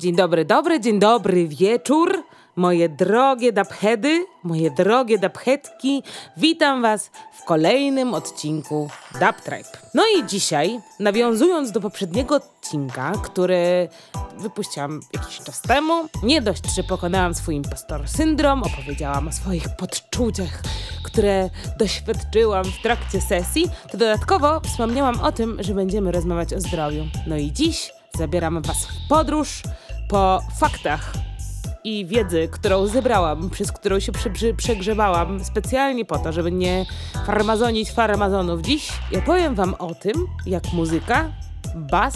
Dzień dobry, dobry, dzień dobry wieczór. Moje drogie dapchedy, moje drogie daphetki, witam Was w kolejnym odcinku Dap. No i dzisiaj, nawiązując do poprzedniego odcinka, który wypuściłam jakiś czas temu, nie dość, że pokonałam swój impostor syndrom, opowiedziałam o swoich podczuciach, które doświadczyłam w trakcie sesji, to dodatkowo wspomniałam o tym, że będziemy rozmawiać o zdrowiu. No i dziś zabieram Was w podróż po faktach i wiedzy, którą zebrałam, przez którą się prze, prze, przegrzewałam specjalnie po to, żeby nie farmazonić farmazonów. Dziś ja powiem wam o tym, jak muzyka, bas,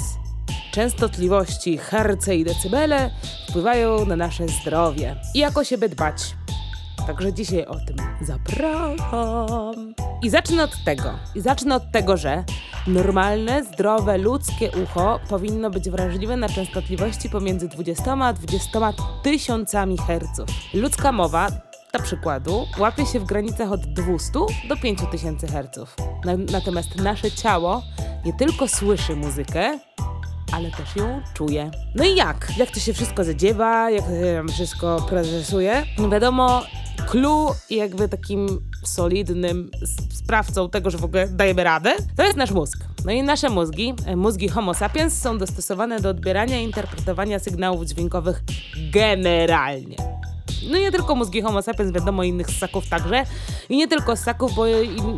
częstotliwości, herce i decybele wpływają na nasze zdrowie i jak o siebie dbać. Także dzisiaj o tym zapraszam. I zacznę od tego. I zacznę od tego, że normalne, zdrowe, ludzkie ucho powinno być wrażliwe na częstotliwości pomiędzy 20 a 20 tysiącami herców. Ludzka mowa dla przykładu, łapie się w granicach od 200 do 5000 Hz. Natomiast nasze ciało nie tylko słyszy muzykę, ale też ją czuje. No i jak? Jak to się wszystko zadziewa, jak to się wszystko procesuje? No wiadomo, clue jakby takim solidnym sprawcą tego, że w ogóle dajemy radę, to jest nasz mózg. No i nasze mózgi, e, mózgi Homo sapiens są dostosowane do odbierania i interpretowania sygnałów dźwiękowych generalnie. No nie tylko mózgi Homo sapiens, wiadomo, innych ssaków także. I nie tylko ssaków, bo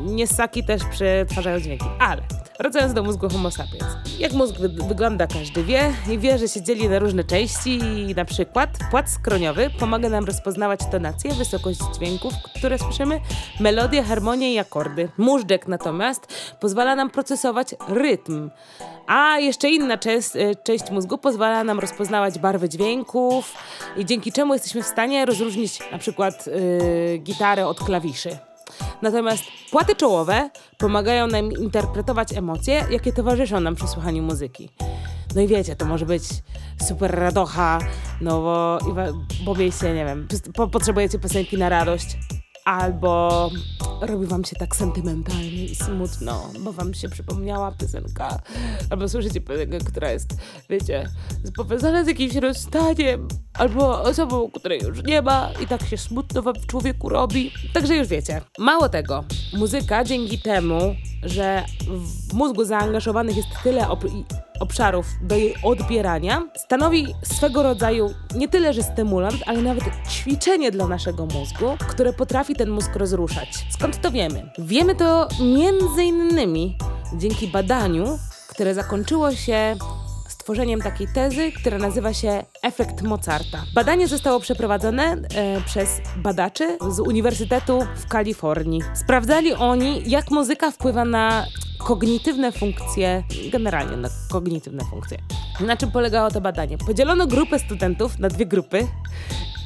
nie ssaki też przetwarzają dźwięki. Ale Wracając do mózgu Homo sapiens. Jak mózg wy wygląda każdy wie i wie, że się dzieli na różne części i na przykład płat skroniowy pomaga nam rozpoznawać tonację, wysokość dźwięków, które słyszymy, melodię, harmonię i akordy. Móżdżek natomiast pozwala nam procesować rytm. A jeszcze inna część, e, część mózgu pozwala nam rozpoznawać barwy dźwięków i dzięki czemu jesteśmy w stanie rozróżnić na przykład yy, gitarę od klawiszy. Natomiast płaty czołowe pomagają nam interpretować emocje, jakie towarzyszą nam przy słuchaniu muzyki. No i wiecie, to może być super radocha, no bo, bo nie wiem, potrzebujecie piosenki na radość, albo robi wam się tak sentymentalnie i smutno, bo wam się przypomniała piosenka, albo słyszycie piosenkę, która jest, wiecie, powiązana z jakimś rozstaniem, albo osobą, której już nie ma i tak się smutno wam w człowieku robi. Także już wiecie. Mało tego, muzyka dzięki temu, że w mózgu zaangażowanych jest tyle obszarów do jej odbierania, stanowi swego rodzaju nie tyle, że stymulant, ale nawet ćwiczenie dla naszego mózgu, które potrafi ten mózg rozruszać. Skąd to wiemy? Wiemy to między innymi dzięki badaniu, które zakończyło się stworzeniem takiej tezy, która nazywa się efekt Mozarta. Badanie zostało przeprowadzone e, przez badaczy z Uniwersytetu w Kalifornii. Sprawdzali oni, jak muzyka wpływa na kognitywne funkcje, generalnie na kognitywne funkcje. Na czym polegało to badanie? Podzielono grupę studentów na dwie grupy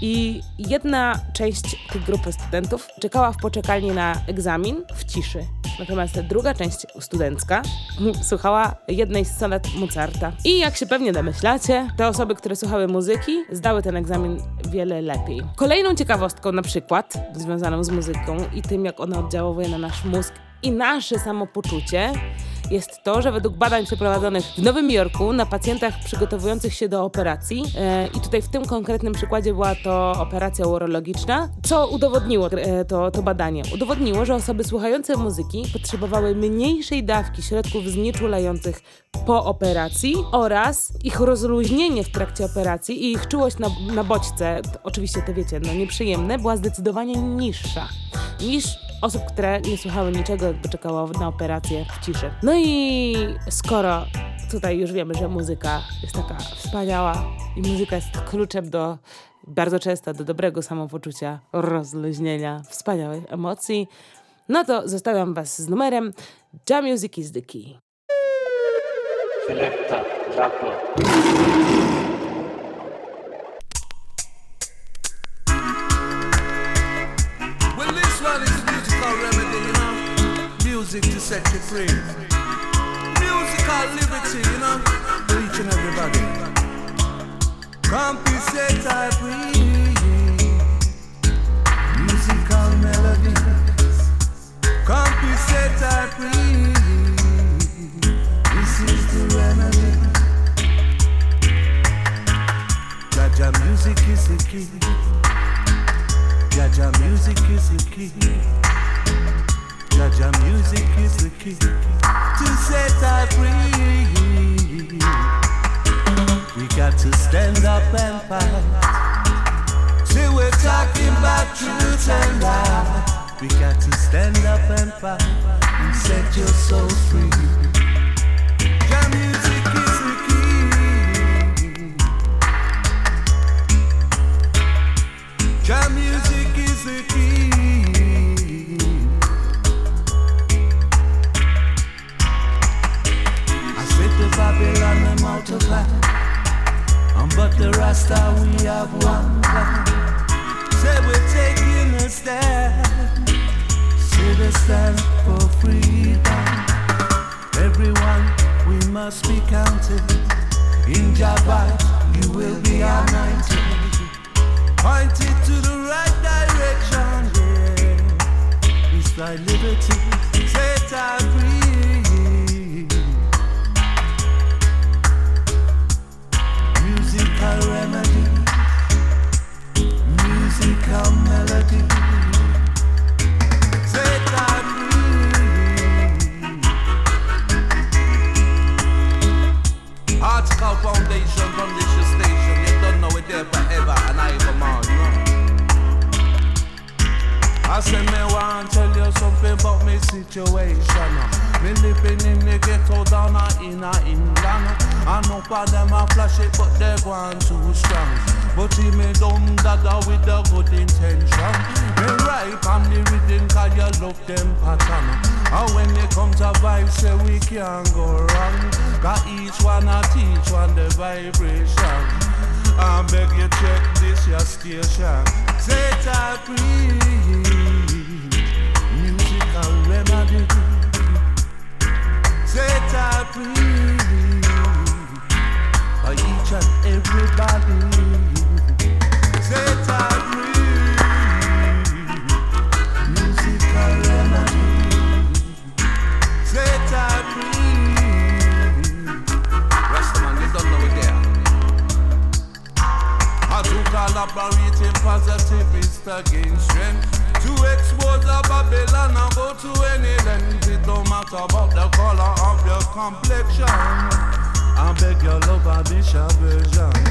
i jedna część tej grupy studentów czekała w poczekalni na egzamin w ciszy. Natomiast druga część studencka słuchała jednej z sonet Mozarta. I jak się pewnie domyślacie, te osoby, które słuchały muzyki, zdały ten egzamin wiele lepiej. Kolejną ciekawostką na przykład, związaną z muzyką i tym, jak ona oddziałuje na nasz mózg i nasze samopoczucie jest to, że według badań przeprowadzonych w Nowym Jorku na pacjentach przygotowujących się do operacji, e, i tutaj w tym konkretnym przykładzie była to operacja urologiczna, co udowodniło e, to, to badanie? Udowodniło, że osoby słuchające muzyki potrzebowały mniejszej dawki środków znieczulających po operacji oraz ich rozluźnienie w trakcie operacji i ich czułość na, na bodźce, oczywiście te wiecie, no nieprzyjemne, była zdecydowanie niższa niż osób, które nie słuchały niczego, jakby czekało na operację w ciszy. No i skoro tutaj już wiemy, że muzyka jest taka wspaniała i muzyka jest kluczem do bardzo często do dobrego samopoczucia, rozluźnienia, wspaniałych emocji, no to zostawiam Was z numerem Jam Music is the Key. Selecta, set you free. Musical liberty, you know, for each and everybody. Compensate I breathe. Musical melodies. Compensate I breathe. This is the remedy. music is the key. Jaja music is the key. Jaja music is the key to set us free. We got to stand up and fight. We're talking about truth and life. We got to stand up and fight and set your soul free. The Rasta we have one plan. Say we're taking a stand. Say the stand for freedom. Everyone, we must be counted. In Jabbat, you will be anointed. Pointed to the right direction, yeah. It's thy liberty, set I I me want tell you something about me situation. Me living in the ghetto down in England. I know for them a flash it, but they gone too strong. But he me don't dada with a good intention. Me right on the rhythm cause you love them pattern. And when it comes to vibes, say we can't go wrong. Got each one a teach one the vibration. I beg you check this your station. Set I everybody. Complexion. I beg your love, I bishop version.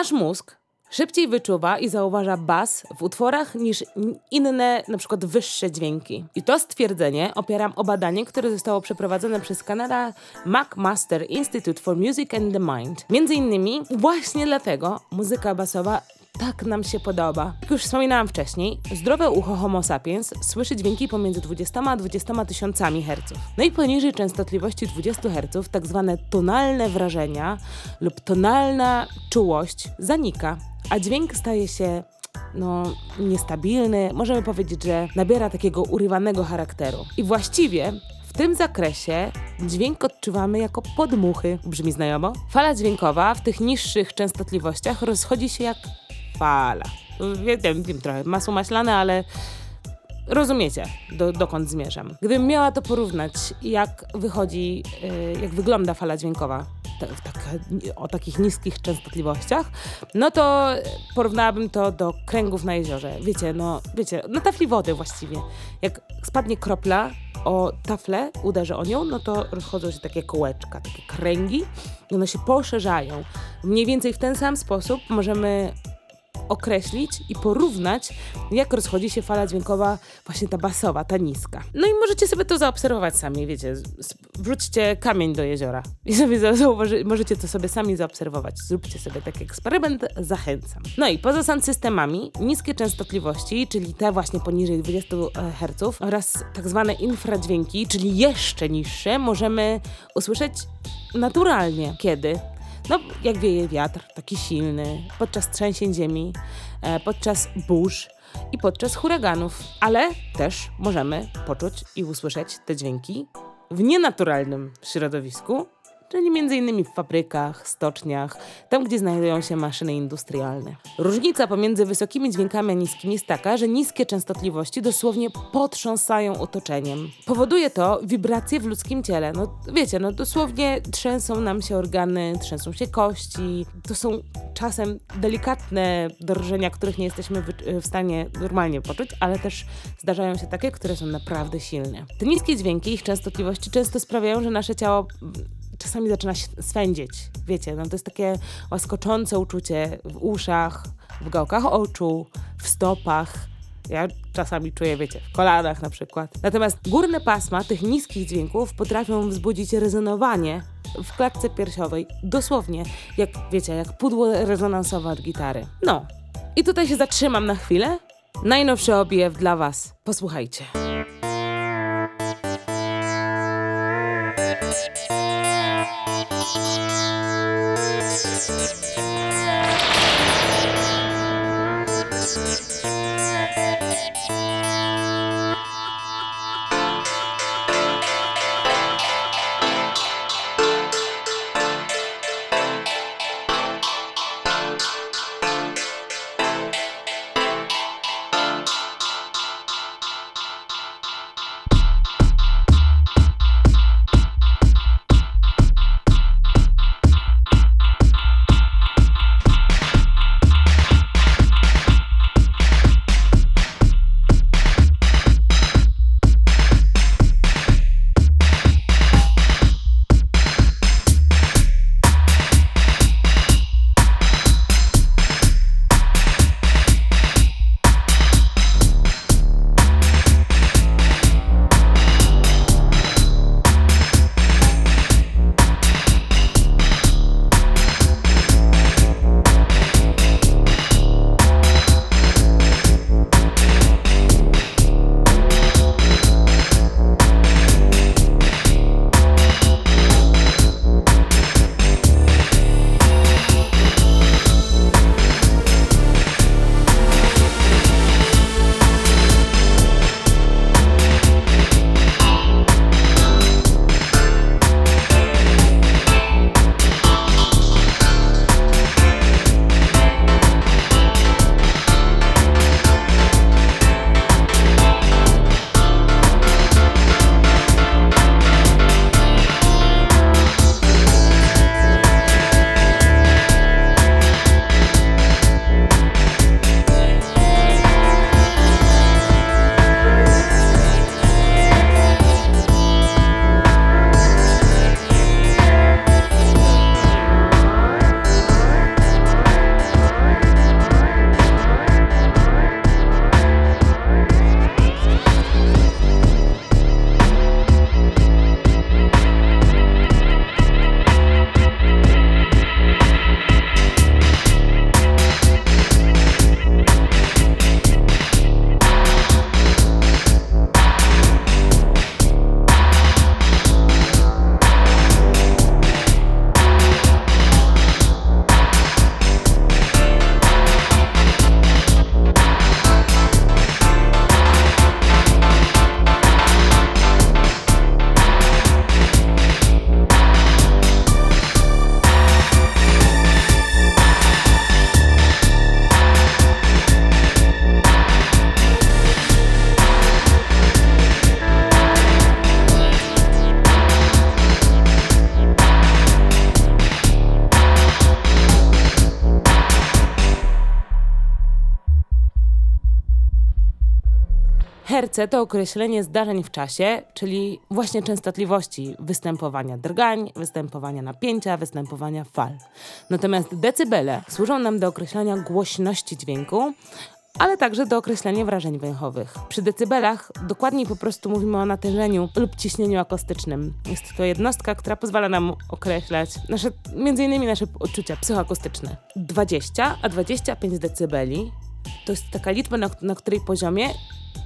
Nasz mózg szybciej wyczuwa i zauważa bas w utworach niż inne, na przykład wyższe dźwięki. I to stwierdzenie opieram o badanie, które zostało przeprowadzone przez Canada McMaster Institute for Music and the Mind. Między innymi właśnie dlatego muzyka basowa tak nam się podoba. Jak już wspominałam wcześniej, zdrowe ucho Homo sapiens słyszy dźwięki pomiędzy 20 a 20 tysiącami herców. No i poniżej częstotliwości 20 herców tak zwane tonalne wrażenia lub tonalna czułość zanika, a dźwięk staje się no, niestabilny, możemy powiedzieć, że nabiera takiego urywanego charakteru. I właściwie w tym zakresie dźwięk odczuwamy jako podmuchy. Brzmi znajomo? Fala dźwiękowa w tych niższych częstotliwościach rozchodzi się jak fala. Wiem, wiem trochę masło maślane, ale rozumiecie, do, dokąd zmierzam. Gdybym miała to porównać, jak wychodzi, y, jak wygląda fala dźwiękowa ta, w taka, o takich niskich częstotliwościach, no to porównałabym to do kręgów na jeziorze. Wiecie, no, wiecie, na tafli wody właściwie. Jak spadnie kropla o taflę, uderzy o nią, no to rozchodzą się takie kołeczka, takie kręgi i one się poszerzają. Mniej więcej w ten sam sposób możemy określić i porównać, jak rozchodzi się fala dźwiękowa, właśnie ta basowa, ta niska. No i możecie sobie to zaobserwować sami, wiecie, wrzućcie kamień do jeziora i sobie możecie to sobie sami zaobserwować. Zróbcie sobie taki eksperyment, zachęcam. No i poza sound systemami, niskie częstotliwości, czyli te właśnie poniżej 20 Hz oraz tak zwane infradźwięki, czyli jeszcze niższe, możemy usłyszeć naturalnie. Kiedy? No, jak wieje wiatr, taki silny, podczas trzęsień ziemi, e, podczas burz i podczas huraganów, ale też możemy poczuć i usłyszeć te dźwięki w nienaturalnym środowisku, czyli innymi w fabrykach, stoczniach, tam gdzie znajdują się maszyny industrialne. Różnica pomiędzy wysokimi dźwiękami a niskimi jest taka, że niskie częstotliwości dosłownie potrząsają otoczeniem. Powoduje to wibracje w ludzkim ciele. No wiecie, no dosłownie trzęsą nam się organy, trzęsą się kości. To są czasem delikatne drżenia, których nie jesteśmy w stanie normalnie poczuć, ale też zdarzają się takie, które są naprawdę silne. Te niskie dźwięki, ich częstotliwości często sprawiają, że nasze ciało czasami zaczyna się swędzić. Wiecie, no to jest takie łaskoczące uczucie w uszach, w gałkach oczu, w stopach. Ja czasami czuję, wiecie, w kolanach na przykład. Natomiast górne pasma tych niskich dźwięków potrafią wzbudzić rezonowanie w klatce piersiowej. Dosłownie, jak wiecie, jak pudło rezonansowe od gitary. No. I tutaj się zatrzymam na chwilę. Najnowszy obiew dla Was. Posłuchajcie. To określenie zdarzeń w czasie, czyli właśnie częstotliwości występowania drgań, występowania napięcia, występowania fal. Natomiast decybele służą nam do określania głośności dźwięku, ale także do określania wrażeń węchowych. Przy decybelach dokładniej po prostu mówimy o natężeniu lub ciśnieniu akustycznym. Jest to jednostka, która pozwala nam określać nasze, między innymi nasze odczucia psychoakustyczne. 20 a 25 decybeli to jest taka liczba, na, na której poziomie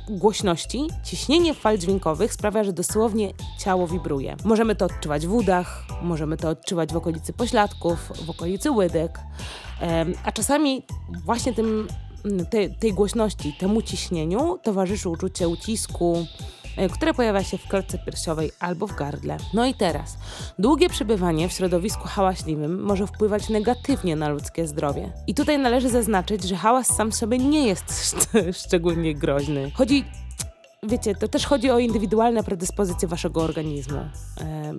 głośności, ciśnienie fal dźwiękowych sprawia, że dosłownie ciało wibruje. Możemy to odczuwać w udach, możemy to odczuwać w okolicy pośladków, w okolicy łydek, a czasami właśnie tym, te, tej głośności, temu ciśnieniu towarzyszy uczucie ucisku, które pojawia się w klatce piersiowej albo w gardle. No i teraz, długie przebywanie w środowisku hałaśliwym może wpływać negatywnie na ludzkie zdrowie. I tutaj należy zaznaczyć, że hałas sam sobie nie jest szczególnie groźny. Chodzi wiecie, to też chodzi o indywidualne predyspozycje waszego organizmu.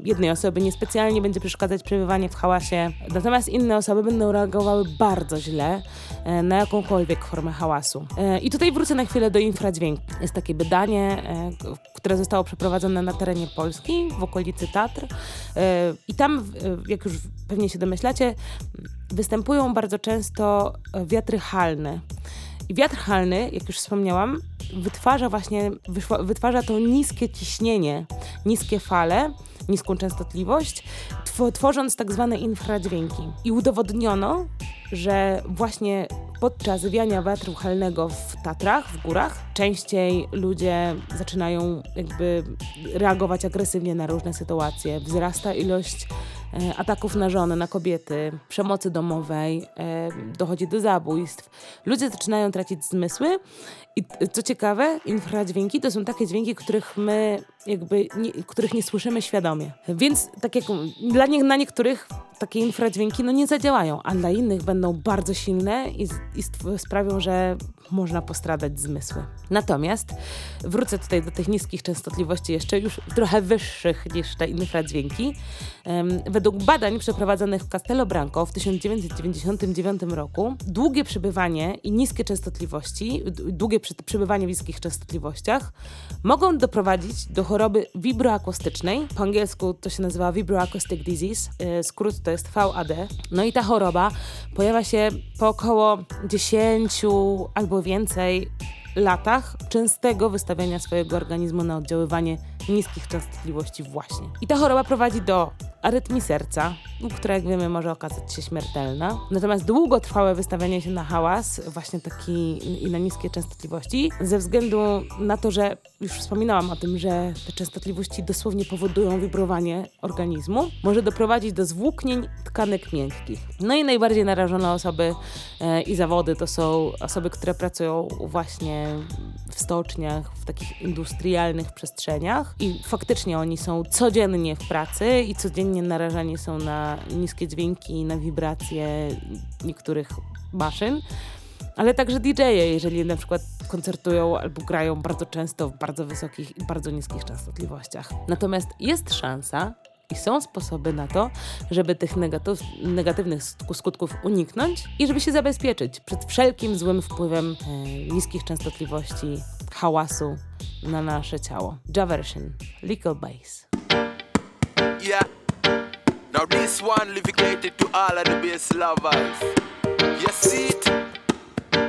Jednej osoby niespecjalnie będzie przeszkadzać przebywanie w hałasie, natomiast inne osoby będą reagowały bardzo źle e, na jakąkolwiek formę hałasu. E, I tutaj wrócę na chwilę do infradźwięku. Jest takie badanie, e, które zostało przeprowadzone na terenie Polski, w okolicy Tatr. I tam, jak już pewnie się domyślacie, występują bardzo często wiatry halne. I wiatr halny, jak już wspomniałam, wytwarza właśnie, wytwarza to niskie ciśnienie, niskie fale, niską częstotliwość, tworząc tak zwane infradźwięki. I udowodniono, że właśnie podczas wiania wiatru halnego w Tatrach, w górach, częściej ludzie zaczynają jakby reagować agresywnie na różne sytuacje. Wzrasta ilość E, ataków na żony, na kobiety, przemocy domowej, e, dochodzi do zabójstw. Ludzie zaczynają tracić zmysły i co ciekawe, infradźwięki to są takie dźwięki, których my jakby, nie, których nie słyszymy świadomie. Więc tak jak dla nie, na niektórych takie infradźwięki no nie zadziałają, a dla innych będą bardzo silne i, i sprawią, że można postradać zmysły. Natomiast wrócę tutaj do tych niskich częstotliwości, jeszcze już trochę wyższych niż te infradźwięki. Według badań przeprowadzonych w Castello Branco w 1999 roku, długie przebywanie i niskie częstotliwości, długie przebywanie w niskich częstotliwościach mogą doprowadzić do choroby wibroakustycznej. Po angielsku to się nazywa Vibroacoustic Disease, e, skrót to jest VAD. No i ta choroba pojawia się po około 10 albo więcej latach częstego wystawiania swojego organizmu na oddziaływanie niskich częstotliwości właśnie. I ta choroba prowadzi do arytmii serca, która jak wiemy może okazać się śmiertelna. Natomiast długotrwałe wystawianie się na hałas, właśnie taki i na niskie częstotliwości, ze względu na to, że już wspominałam o tym, że te częstotliwości dosłownie powodują wibrowanie organizmu, może doprowadzić do zwłóknień tkanek miękkich. No i najbardziej narażone osoby e, i zawody to są osoby, które pracują właśnie w stoczniach, w takich industrialnych przestrzeniach i faktycznie oni są codziennie w pracy i codziennie narażani są na niskie dźwięki, na wibracje niektórych maszyn. Ale także DJ-e, jeżeli na przykład koncertują albo grają bardzo często w bardzo wysokich i bardzo niskich częstotliwościach. Natomiast jest szansa, i są sposoby na to, żeby tych negatywnych skutków uniknąć i żeby się zabezpieczyć przed wszelkim złym wpływem e, niskich częstotliwości, hałasu na nasze ciało. Javersion, Legal Bass. Yeah. Now this one dedicated to all of the bass lovers. You see it?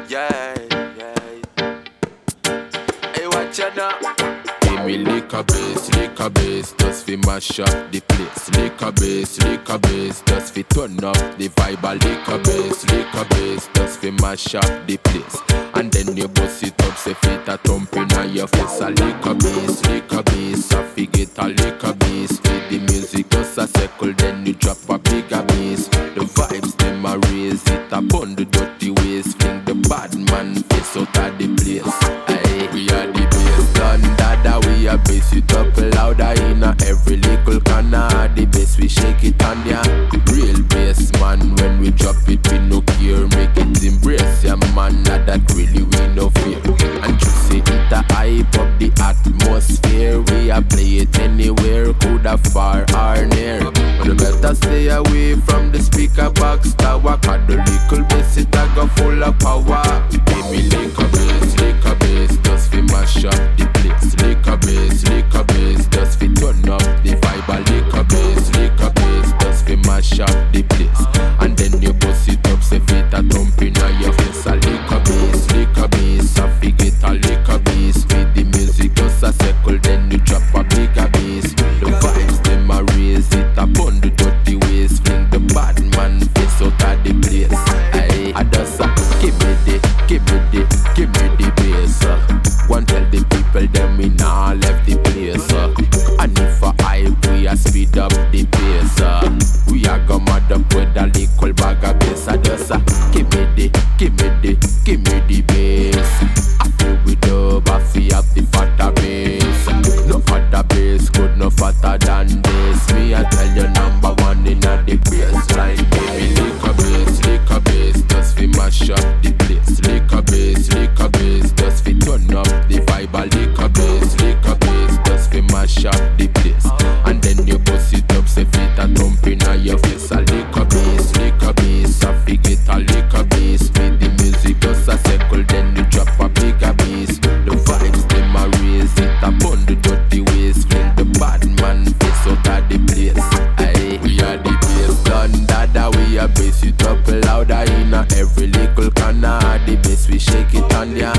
Yeah, yeah. Hey, watch out now. Give me liquor base, liquor base, just fi mash up the place. Liquor base, liquor base, just fi turn up the vibe. A liquor base, liquor base, just fi mash up the place. And then you bust it up, say fit a thump inna your face. A liquor base, liquor base, a fi get a liquor circle, then you drop a bigger bass. The vibes them a raise it, bun the dirty ways, fling the bad man face out of the place. Aye, we are the bass done that we a bass it up louder in a every little corner. The bass we shake it on ya. Real bass man when we drop it we no care. Make it embrace ya man. Not that really we no hype up the atmosphere. We a play it anywhere, coulda far or near. But you better stay away from the speaker box tower. Cause the little up louder in a every little corner. The bass we shake it on ya.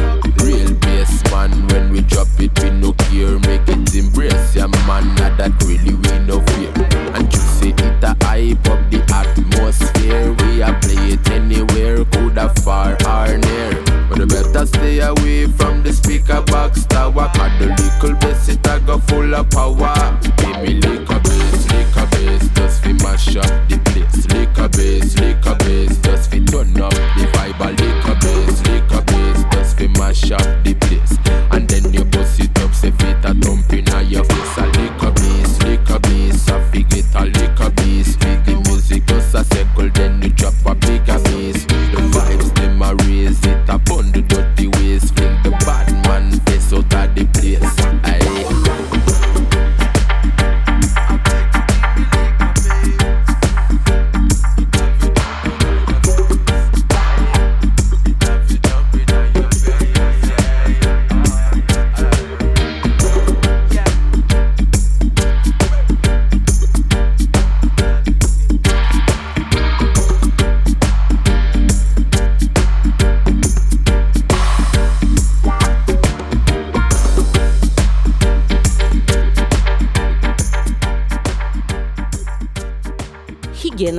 Real bass man when we drop it we no care. Make it embrace ya man. Now that really we no fear. And you see it a hype up the atmosphere. We a play it anywhere, coulda far or near. But you better stay away from the speaker box tower. Cause the little bass it a go full of power. Give me a bass, a bass, just fi mash up the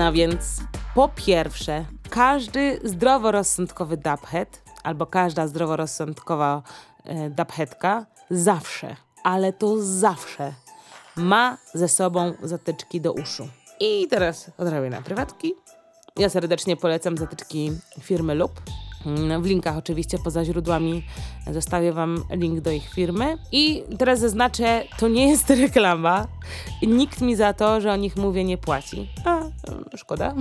Higiena więc. Po pierwsze, każdy zdroworozsądkowy dubhead albo każda zdroworozsądkowa e, dubheadka zawsze, ale to zawsze ma ze sobą zatyczki do uszu. I teraz odrobię prywatki. Ja serdecznie polecam zatyczki firmy Loop. Mm, W linkach oczywiście poza źródłami zostawię Wam link do ich firmy. I teraz zaznaczę, to nie jest reklama. Nikt mi za to, że o nich mówię, nie płaci. A, szkoda.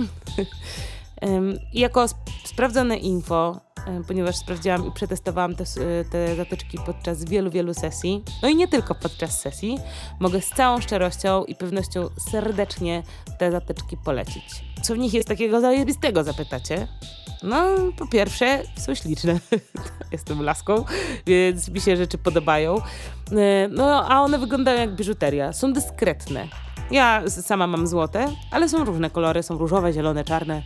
I jako sp- sprawdzone info, ponieważ sprawdziłam i przetestowałam te, s- te zatyczki podczas wielu, wielu sesji, no i nie tylko podczas sesji, mogę z całą szczerością i pewnością serdecznie te zatyczki polecić. Co w nich jest takiego zajebistego, zapytacie? No, po pierwsze, są śliczne. Jestem laską, więc mi się rzeczy podobają. E, No, a one wyglądają jak biżuteria. Są dyskretne. Ja sama mam złote, ale są różne kolory, są różowe, zielone, czarne.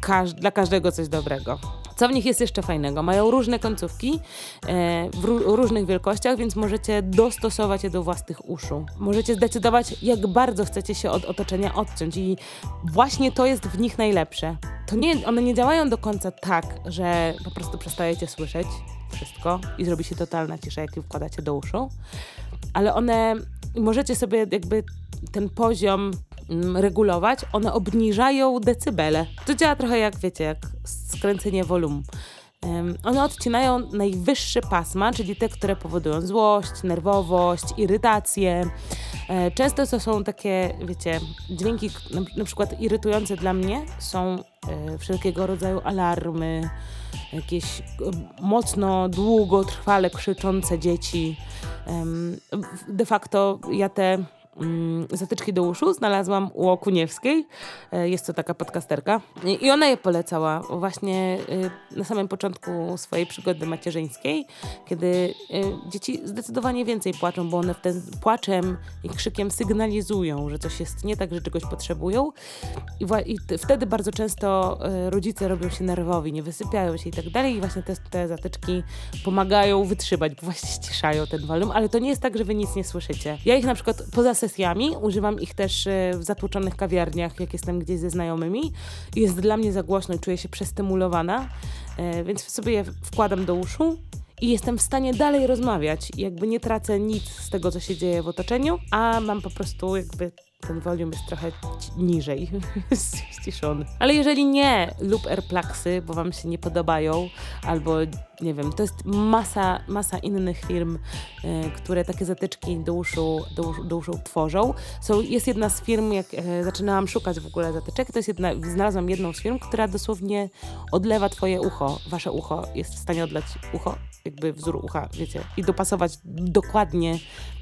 Każ dla każdego coś dobrego. Co w nich jest jeszcze fajnego? Mają różne końcówki e, w ró- różnych wielkościach, więc możecie dostosować je do własnych uszu. Możecie zdecydować, jak bardzo chcecie się od otoczenia odciąć i właśnie to jest w nich najlepsze. To nie, one nie działają do końca tak, że po prostu przestajecie słyszeć wszystko i zrobi się totalna cisza, jak je wkładacie do uszu, ale one możecie sobie jakby ten poziom mm, regulować, one obniżają decybele. To działa trochę jak, wiecie, jak skręcenie wolum. Em, one odcinają najwyższe pasma, czyli te, które powodują złość, nerwowość, irytację. E, Często to są takie, wiecie, dźwięki, na, przykład irytujące dla mnie są e, wszelkiego rodzaju alarmy, jakieś mocno, długo, trwale krzyczące dzieci. De facto ja te zatyczki do uszu znalazłam u Okuniewskiej. E, Jest to taka podcasterka. I ona je polecała właśnie y, na samym początku swojej przygody macierzyńskiej, kiedy y, dzieci zdecydowanie więcej płaczą, bo one wtedy płaczem i krzykiem sygnalizują, że coś jest nie tak, że czegoś potrzebują. I, i wtedy bardzo często rodzice robią się nerwowi, nie wysypiają się i tak dalej. I właśnie te, te zatyczki pomagają wytrzymać, bo właśnie ściszają ten wolum, ale to nie jest tak, że wy nic nie słyszycie. Ja ich na przykład poza sesjami używam ich też y, w zatłoczonych kawiarniach, jak jestem gdzieś ze znajomymi. Jest dla mnie za głośno i czuję się przestymulowana, y, więc sobie je wkładam do uszu. I jestem w stanie dalej rozmawiać, jakby nie tracę nic z tego, co się dzieje w otoczeniu, a mam po prostu jakby ten volume jest trochę niżej, jest ściszony. Ale jeżeli nie lub airplaksy, bo wam się nie podobają, albo nie wiem, to jest masa, masa innych firm, e, które takie zatyczki do uszu, do, uszu- do uszu tworzą. Są, jest jedna z firm, jak e, zaczynałam szukać w ogóle zatyczek, to jest jedna, znalazłam jedną z firm, która dosłownie odlewa twoje ucho, wasze ucho jest w stanie odlać ucho, jakby wzór ucha, wiecie, i dopasować dokładnie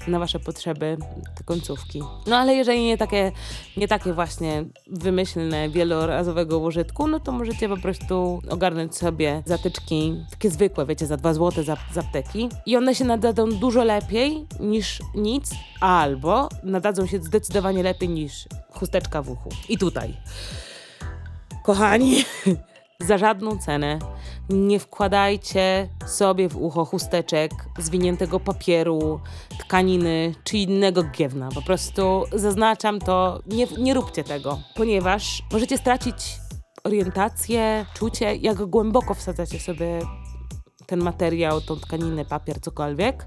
na wasze potrzeby te końcówki. No ale jeżeli nie takie, nie takie właśnie wymyślne, wielorazowego użytku, no to możecie po prostu ogarnąć sobie zatyczki, takie zwykłe, wiecie, za 2 zł z, z apteki i one się nadadzą dużo lepiej niż nic, albo nadadzą się zdecydowanie lepiej niż chusteczka w uchu. I tutaj. Kochani, za żadną cenę nie wkładajcie sobie w ucho chusteczek, zwiniętego papieru, tkaniny czy innego giewna. Po prostu zaznaczam to, nie, nie róbcie tego, ponieważ możecie stracić orientację, czucie, jak głęboko wsadzacie sobie ten materiał, tą tkaninę, papier, cokolwiek.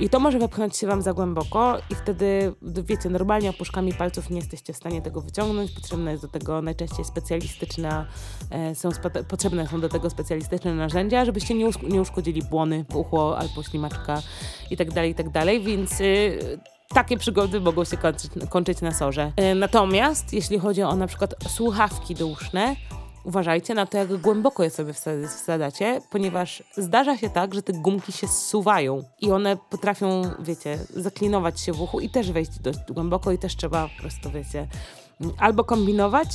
I to może wepchnąć się Wam za głęboko i wtedy, wiecie, normalnie opuszkami palców nie jesteście w stanie tego wyciągnąć. Potrzebne jest do tego najczęściej specjalistyczne, e, są spe potrzebne są do tego specjalistyczne narzędzia, żebyście nie, nie uszkodzili błony, ucho albo ślimaczka i tak dalej, i tak więc y, takie przygody mogą się kończyć, kończyć na sorze. E, natomiast jeśli chodzi o na przykład słuchawki douszne, uważajcie na to, jak głęboko je sobie wsadacie, ponieważ zdarza się tak, że te gumki się zsuwają i one potrafią, wiecie, zaklinować się w uchu i też wejść dość głęboko i też trzeba po prostu, wiecie, albo kombinować,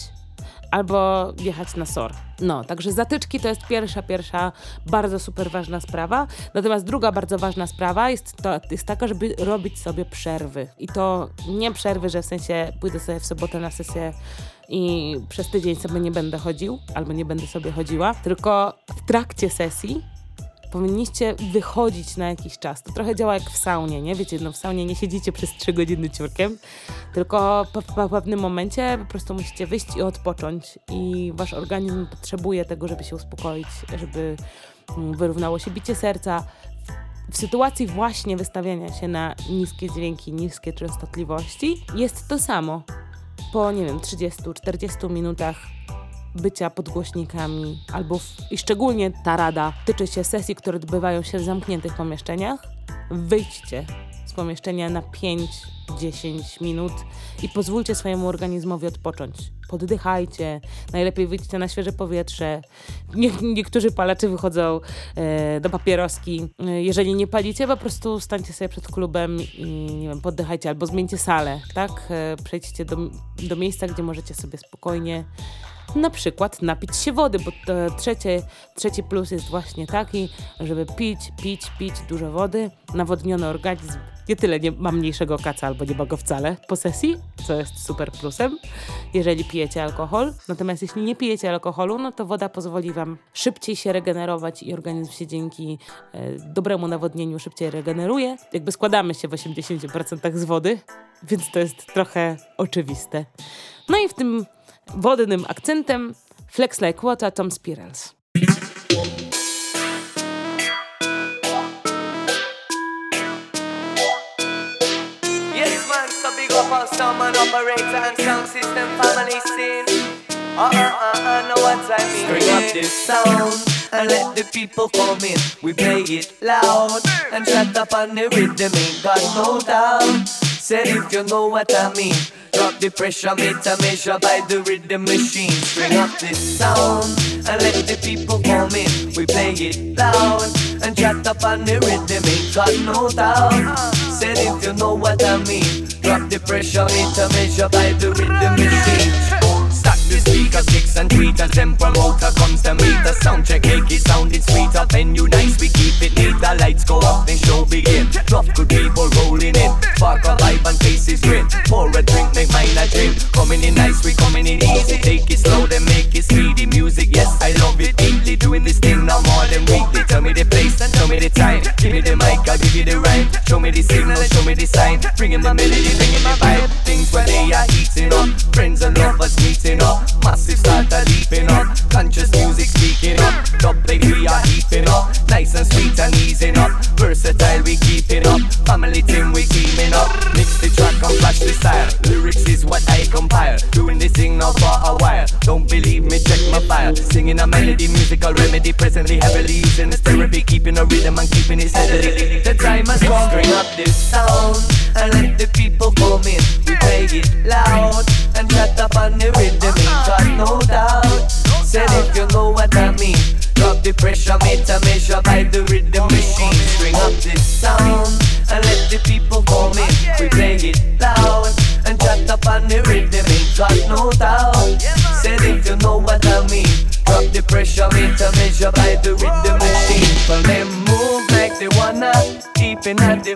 albo jechać na SOR. No, także zatyczki to jest pierwsza, pierwsza bardzo super ważna sprawa. Natomiast druga bardzo ważna sprawa jest, to, jest taka, żeby robić sobie przerwy. I to nie przerwy, że w sensie pójdę sobie w sobotę na sesję i przez tydzień sobie nie będę chodził, albo nie będę sobie chodziła, tylko w trakcie sesji powinniście wychodzić na jakiś czas. To trochę działa jak w saunie, nie? Wiecie, no w saunie nie siedzicie przez 3 godziny ciurkiem, tylko po, po pewnym momencie po prostu musicie wyjść i odpocząć i wasz organizm potrzebuje tego, żeby się uspokoić, żeby mm, wyrównało się bicie serca. W sytuacji właśnie wystawiania się na niskie dźwięki, niskie częstotliwości jest to samo. Po, nie wiem, 30-40 minutach bycia pod głośnikami, albo w, i szczególnie ta rada tyczy się sesji, które odbywają się w zamkniętych pomieszczeniach. Wyjdźcie pomieszczenia na 5-10 minut i pozwólcie swojemu organizmowi odpocząć. Poddychajcie, najlepiej wyjdźcie na świeże powietrze. Nie, niektórzy palacze wychodzą e, do papieroski. E, jeżeli nie palicie, po prostu stańcie sobie przed klubem i nie wiem, poddychajcie albo zmieńcie salę, tak? E, przejdźcie do, do miejsca, gdzie możecie sobie spokojnie na przykład napić się wody, bo trzecie, trzeci plus jest właśnie taki, żeby pić, pić, pić dużo wody, nawodniony organizm nie tyle nie ma mniejszego kaca albo nie ma go wcale po sesji, co jest super plusem, jeżeli pijecie alkohol. Natomiast jeśli nie pijecie alkoholu, no to woda pozwoli wam szybciej się regenerować i organizm się dzięki e, dobremu nawodnieniu szybciej regeneruje. Jakby składamy się w 80% z wody, więc to jest trochę oczywiste. No i w tym wodnym akcentem Flex Like Water Tom Spirals. Yes, man, so big up on sound man operator and sound system family scene. Uh uh uh uh, know what I mean. Bring up this sound and let the people come in. We play it loud and shut up on the rhythm, ain't got no doubt. Said if you know what I mean. Drop the pressure meter measure by the rhythm machine. Bring up this sound and let the people come in. We play it loud and chat up on the rhythm, ain't got no doubt. Said if you know what I mean, drop the pressure meter measure by the rhythm machine the speaker sticks and tweeters Them promoter comes to meet. The sound check Make it sounding sweeter Venue nice, we keep it neat. The lights go off, then show begin. Rough good people rolling in. Spark a vibe and faces grin. Pour a drink, make mine a drink Coming in nice, we coming in easy. Take it slow, then make it speedy. Music, yes, I love it. Deeply Doing this thing now more than weekly. Tell me the place and tell me the time. Give me the mic, I'll give you the rhyme. Show me the signal show me the sign. Bringing the melody, bringing my keeping at the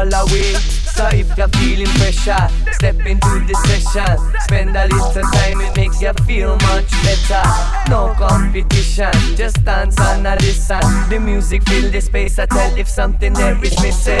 Fall away. So if you're feeling pressure, step into the session. Spend a little time, it makes you feel much better. No competition, just dance and a listen. The music fill the space. I tell if something there is missing.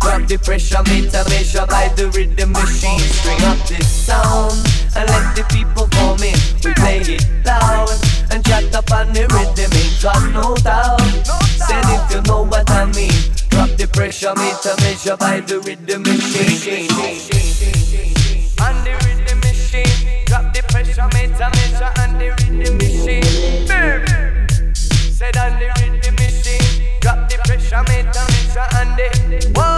Drop the pressure meter measure by the rhythm machine. String up this sound and let the people come in. We play it loud and shut up on the rhythm, ain't got no doubt. Said if you know what I mean. Drop the pressure meter measure by the rhythm machine. On the rhythm machine. Drop the pressure meter measure on the rhythm machine. Said on the rhythm machine. Drop the pressure meter measure on the. Whoa,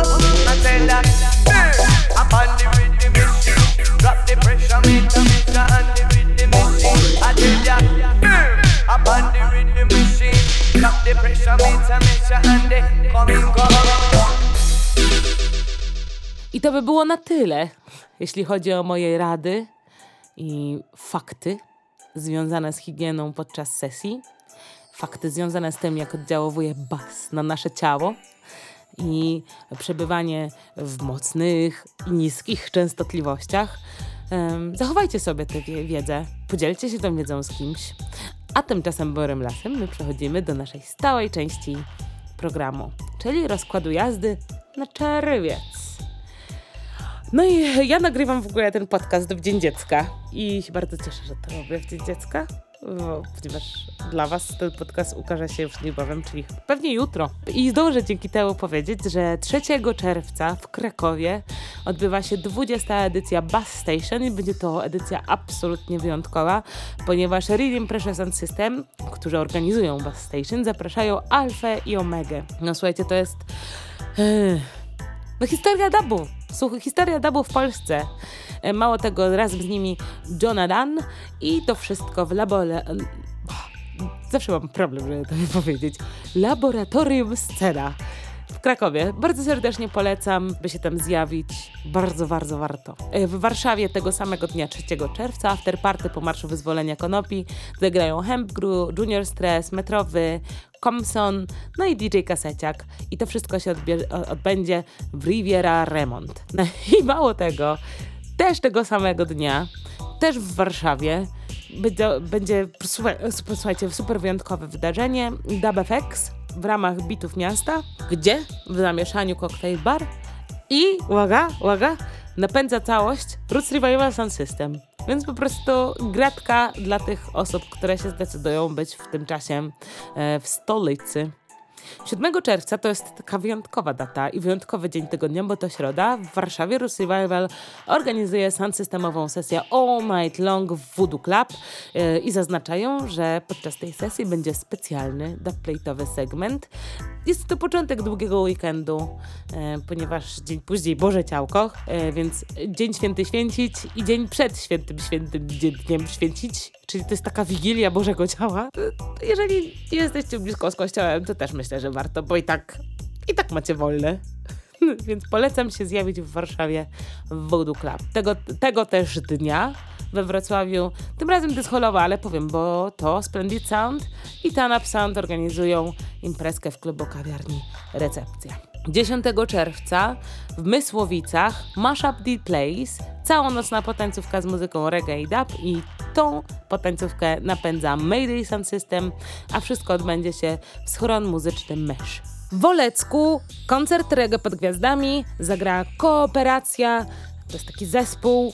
I to by było na tyle, jeśli chodzi o moje rady i fakty związane z higieną podczas sesji. Fakty związane z tym, jak oddziałuje bas na nasze ciało i przebywanie w mocnych i niskich częstotliwościach. Zachowajcie sobie tę wie- wiedzę, podzielcie się tą wiedzą z kimś. A tymczasem Borem Lasem my przechodzimy do naszej stałej części programu, czyli rozkładu jazdy na czerwiec. No i ja nagrywam w ogóle ten podcast w Dzień Dziecka i się bardzo cieszę, że to robię w Dzień Dziecka, bo, ponieważ dla Was ten podcast ukaże się już niebawem, czyli pewnie jutro. I zdążę dzięki temu powiedzieć, że 3 czerwca w Krakowie odbywa się 20. edycja Bus Station i będzie to edycja absolutnie wyjątkowa, ponieważ Rhythm Precious System, którzy organizują Bus Station, zapraszają Alfę i Omegę. No słuchajcie, to jest... Yy, no historia dubu. Słuchaj, historia dubu w Polsce. E, Mało tego, razem z nimi Jonathan i to wszystko w labole... Zawsze mam problem, żeby to powiedzieć. Laboratorium Scena w Krakowie. Bardzo serdecznie polecam, by się tam zjawić. Bardzo, bardzo warto. E, W Warszawie tego samego dnia 3 czerwca afterparty po Marszu Wyzwolenia Konopi zagrają Hemp Crew, Junior Stress, Metrowy, Comson, no i DJ Kaseciak. I to wszystko się odbędzie w Riviera Remont. No i mało tego, też tego samego dnia, też w Warszawie, będzie, będzie słuchajcie, super wyjątkowe wydarzenie DubFX w ramach Bitów Miasta, gdzie w zamieszaniu Cocktail Bar i, uwaga, uwaga, napędza całość Roots Revival Sound System. Więc po prostu gratka dla tych osób, które się zdecydują być w tym czasie e, w stolicy. 7 czerwca to jest taka wyjątkowa data i wyjątkowy dzień tygodnia, bo to środa. W Warszawie Rus Revival organizuje systemową sesję All Night Long w Voodoo Club yy, i zaznaczają, że podczas tej sesji będzie specjalny dubplate'owy segment. Jest to początek długiego weekendu, yy, ponieważ dzień później Boże Ciałko, yy, więc dzień święty święcić i dzień przed świętym świętym dniem święcić, czyli to jest taka wigilia Bożego Ciała. To Jeżeli jesteście blisko z kościołem, to też myślę, że warto, bo i tak, i tak macie wolne. Więc polecam się zjawić w Warszawie w Voodoo Club. Tego, tego też dnia we Wrocławiu, tym razem dyscholowa, ale powiem, bo to Splendid Sound i Tanap Sound organizują imprezkę w klubu kawiarni Recepcja. 10 czerwca w Mysłowicach Mashup The Place, całonocna potańcówka z muzyką reggae i dub i tą potańcówkę napędza Mayday Sound System, a wszystko odbędzie się w schron muzycznym Mesh. W Wolecku koncert reggae pod gwiazdami zagra Kooperacja. To jest taki zespół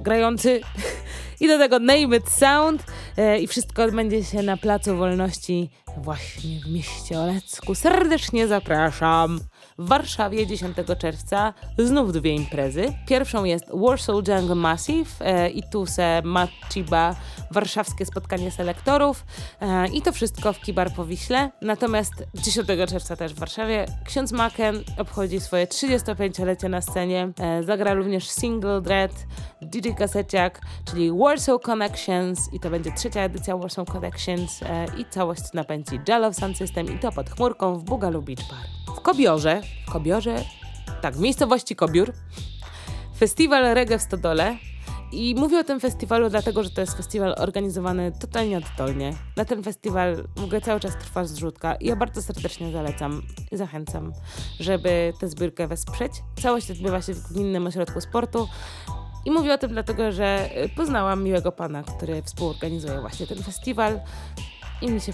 grający. I do tego Name It Sound. E, I wszystko odbędzie się na Placu Wolności właśnie w mieście Olecku. Serdecznie zapraszam. W Warszawie 10 czerwca znów dwie imprezy. Pierwszą jest Warsaw Jungle Massive e, i Tuse Machiba, warszawskie spotkanie selektorów e, i to wszystko w Kibar po Wiśle. Natomiast 10 czerwca też w Warszawie ksiądz Maken obchodzi swoje 35-lecie na scenie. E, zagra również Single Dread, DJ Kaseciak, czyli Warsaw Connections i to będzie trzecia edycja Warsaw Connections e, i całość napędzi Jello Sound System i to pod chmurką w Bugalu Beach Bar. W Kobiorze, w Kobiorze, tak, w miejscowości Kobiór, festiwal reggae w Stodole i mówię o tym festiwalu dlatego, że to jest festiwal organizowany totalnie oddolnie. Na ten festiwal w ogóle cały czas trwa zrzutka i ja bardzo serdecznie zalecam i zachęcam, żeby tę zbiórkę wesprzeć. Całość odbywa się w Gminnym Ośrodku Sportu i mówię o tym dlatego, że poznałam miłego pana, który współorganizuje właśnie ten festiwal i mi się,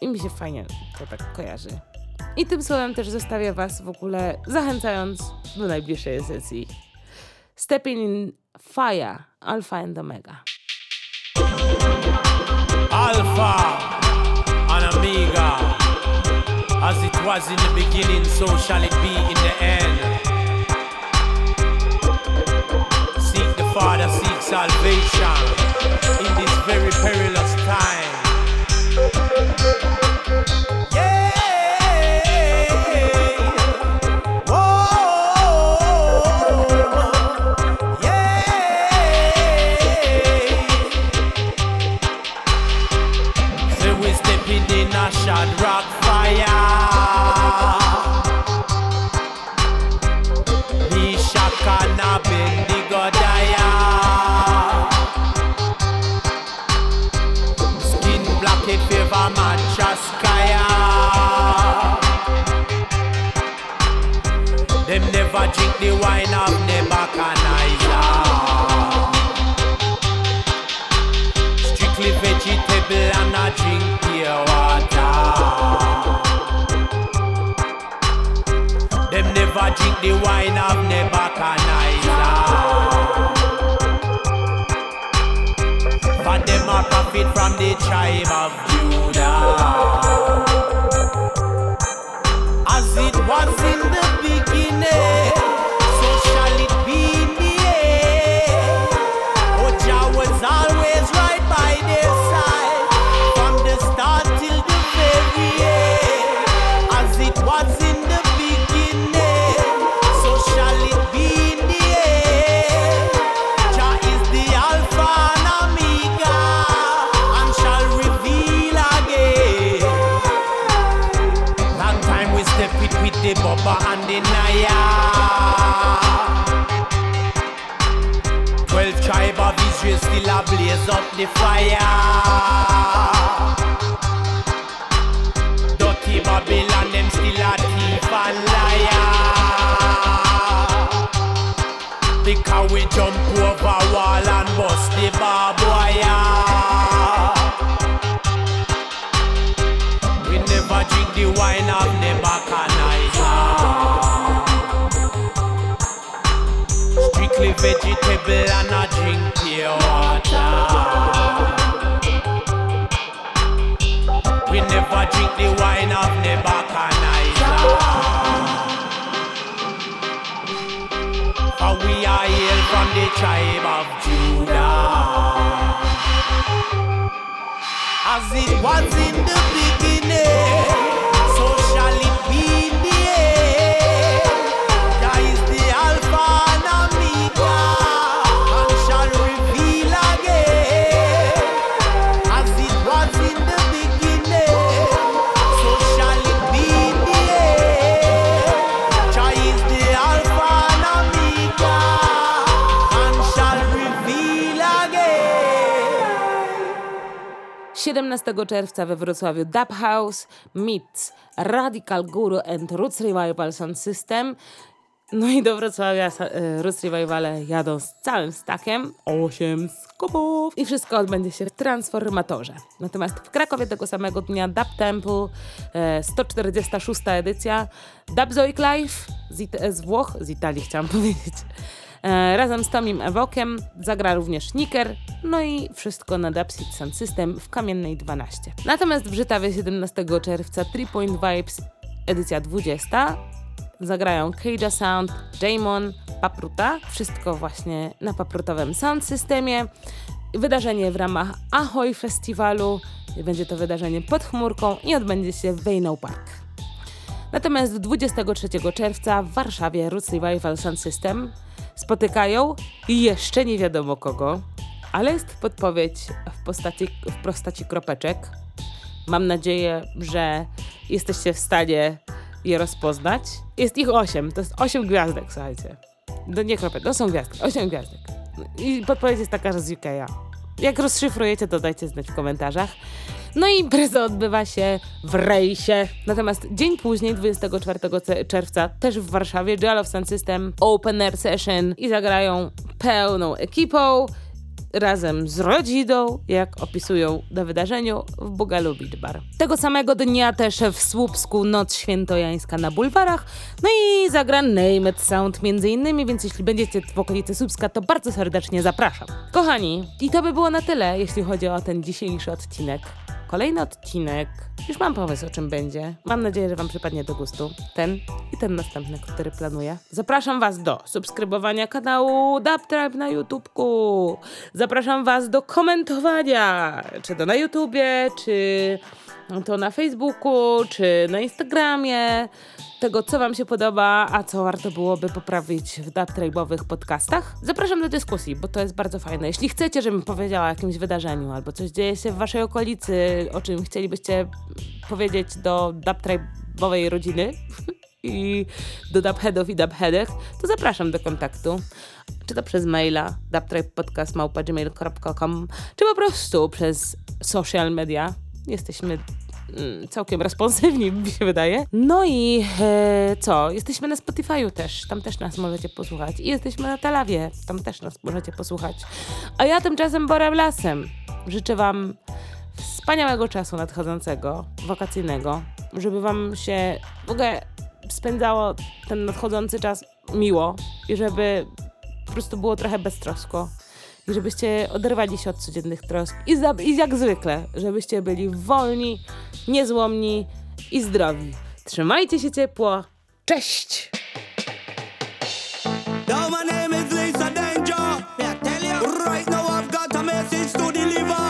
i mi się fajnie to tak kojarzy. I tym słowem też zostawię Was w ogóle zachęcając do najbliższej sesji. Stepping in Fire, Alpha and Omega. Alpha and Omega. As it was in the beginning, so shall it be in the end. Seek the Father, seek salvation in this very perilous time. The wine of Nebuchadnezzar. For them a profit from the tribe of 快呀 tribe of Judah. As it was in the beginning, 17 czerwca we Wrocławiu Dub House meets Radical Guru and Roots Revival Sound System. No i do Wrocławia e, Roots Revivale jadą z całym stakiem, 8 skupów i wszystko odbędzie się w Transformatorze. Natomiast w Krakowie tego samego dnia Dub Temple, e, 146 edycja, Dub Zoic Live z, It- z Włoch, z Italii chciałam powiedzieć. E, razem z Tomim Ewokiem zagra również Nicker, no i wszystko na Dubsit Sound System w Kamiennej 12. Natomiast w Żytawie 17 czerwca 3 Point Vibes edycja 20 zagrają Keija Sound, Jamon, Papruta. Wszystko właśnie na paprutowym sound systemie. Wydarzenie w ramach Ahoy Festiwalu. Będzie to wydarzenie pod chmurką i odbędzie się w Wejną Park. Natomiast 23 czerwca w Warszawie Roots Revival Sound System spotykają jeszcze nie wiadomo kogo, ale jest podpowiedź w postaci, w postaci kropeczek. Mam nadzieję, że jesteście w stanie je rozpoznać. Jest ich osiem, to jest osiem gwiazdek, słuchajcie. No nie kropek, to są gwiazdki, osiem gwiazdek. I podpowiedź jest taka, że z UK'a. Jak rozszyfrujecie, to dajcie znać w komentarzach. No i impreza odbywa się w rejsie. Natomiast dzień później, 24 ce- czerwca, też w Warszawie, Dual of Sound System Open Air Session i zagrają pełną ekipą razem z rodziną, jak opisują na wydarzeniu w Bugalu Beach Bar. Tego samego dnia też w Słupsku Noc Świętojańska na bulwarach, no i zagra Name It Sound między innymi, więc jeśli będziecie w okolicy Słupska, to bardzo serdecznie zapraszam. Kochani, i to by było na tyle, jeśli chodzi o ten dzisiejszy odcinek. Kolejny odcinek. Już mam pomysł, o czym będzie. Mam nadzieję, że Wam przypadnie do gustu. Ten i ten następny, który planuję. Zapraszam Was do subskrybowania kanału Dubtribe na YouTubeku. Zapraszam Was do komentowania, czy to na YouTubie, czy to na Facebooku, czy na Instagramie. Tego, co Wam się podoba, a co warto byłoby poprawić w dubtribe'owych podcastach. Zapraszam do dyskusji, bo to jest bardzo fajne. Jeśli chcecie, żebym powiedziała o jakimś wydarzeniu, albo coś dzieje się w Waszej okolicy, o czym chcielibyście powiedzieć do dubtribe'owej rodziny, i do dubheadów i dubheadek, to zapraszam do kontaktu. Czy to przez maila dubtripepodcast.gmail.com czy po prostu przez social media. Jesteśmy całkiem responsywni, mi się wydaje. No i e, co? Jesteśmy na Spotify'u też, tam też nas możecie posłuchać. I jesteśmy na Talawie, tam też nas możecie posłuchać. A ja tymczasem borem lasem. Życzę wam wspaniałego czasu nadchodzącego, wakacyjnego, żeby wam się w ogóle spędzało ten nadchodzący czas miło i żeby po prostu było trochę beztrosko. I żebyście oderwali się od codziennych trosk. I, za, I jak zwykle, żebyście byli wolni, niezłomni i zdrowi. Trzymajcie się ciepło. Cześć! Now my name is Lisa Danger. Yeah, tell you. Right now I've got a message to deliver.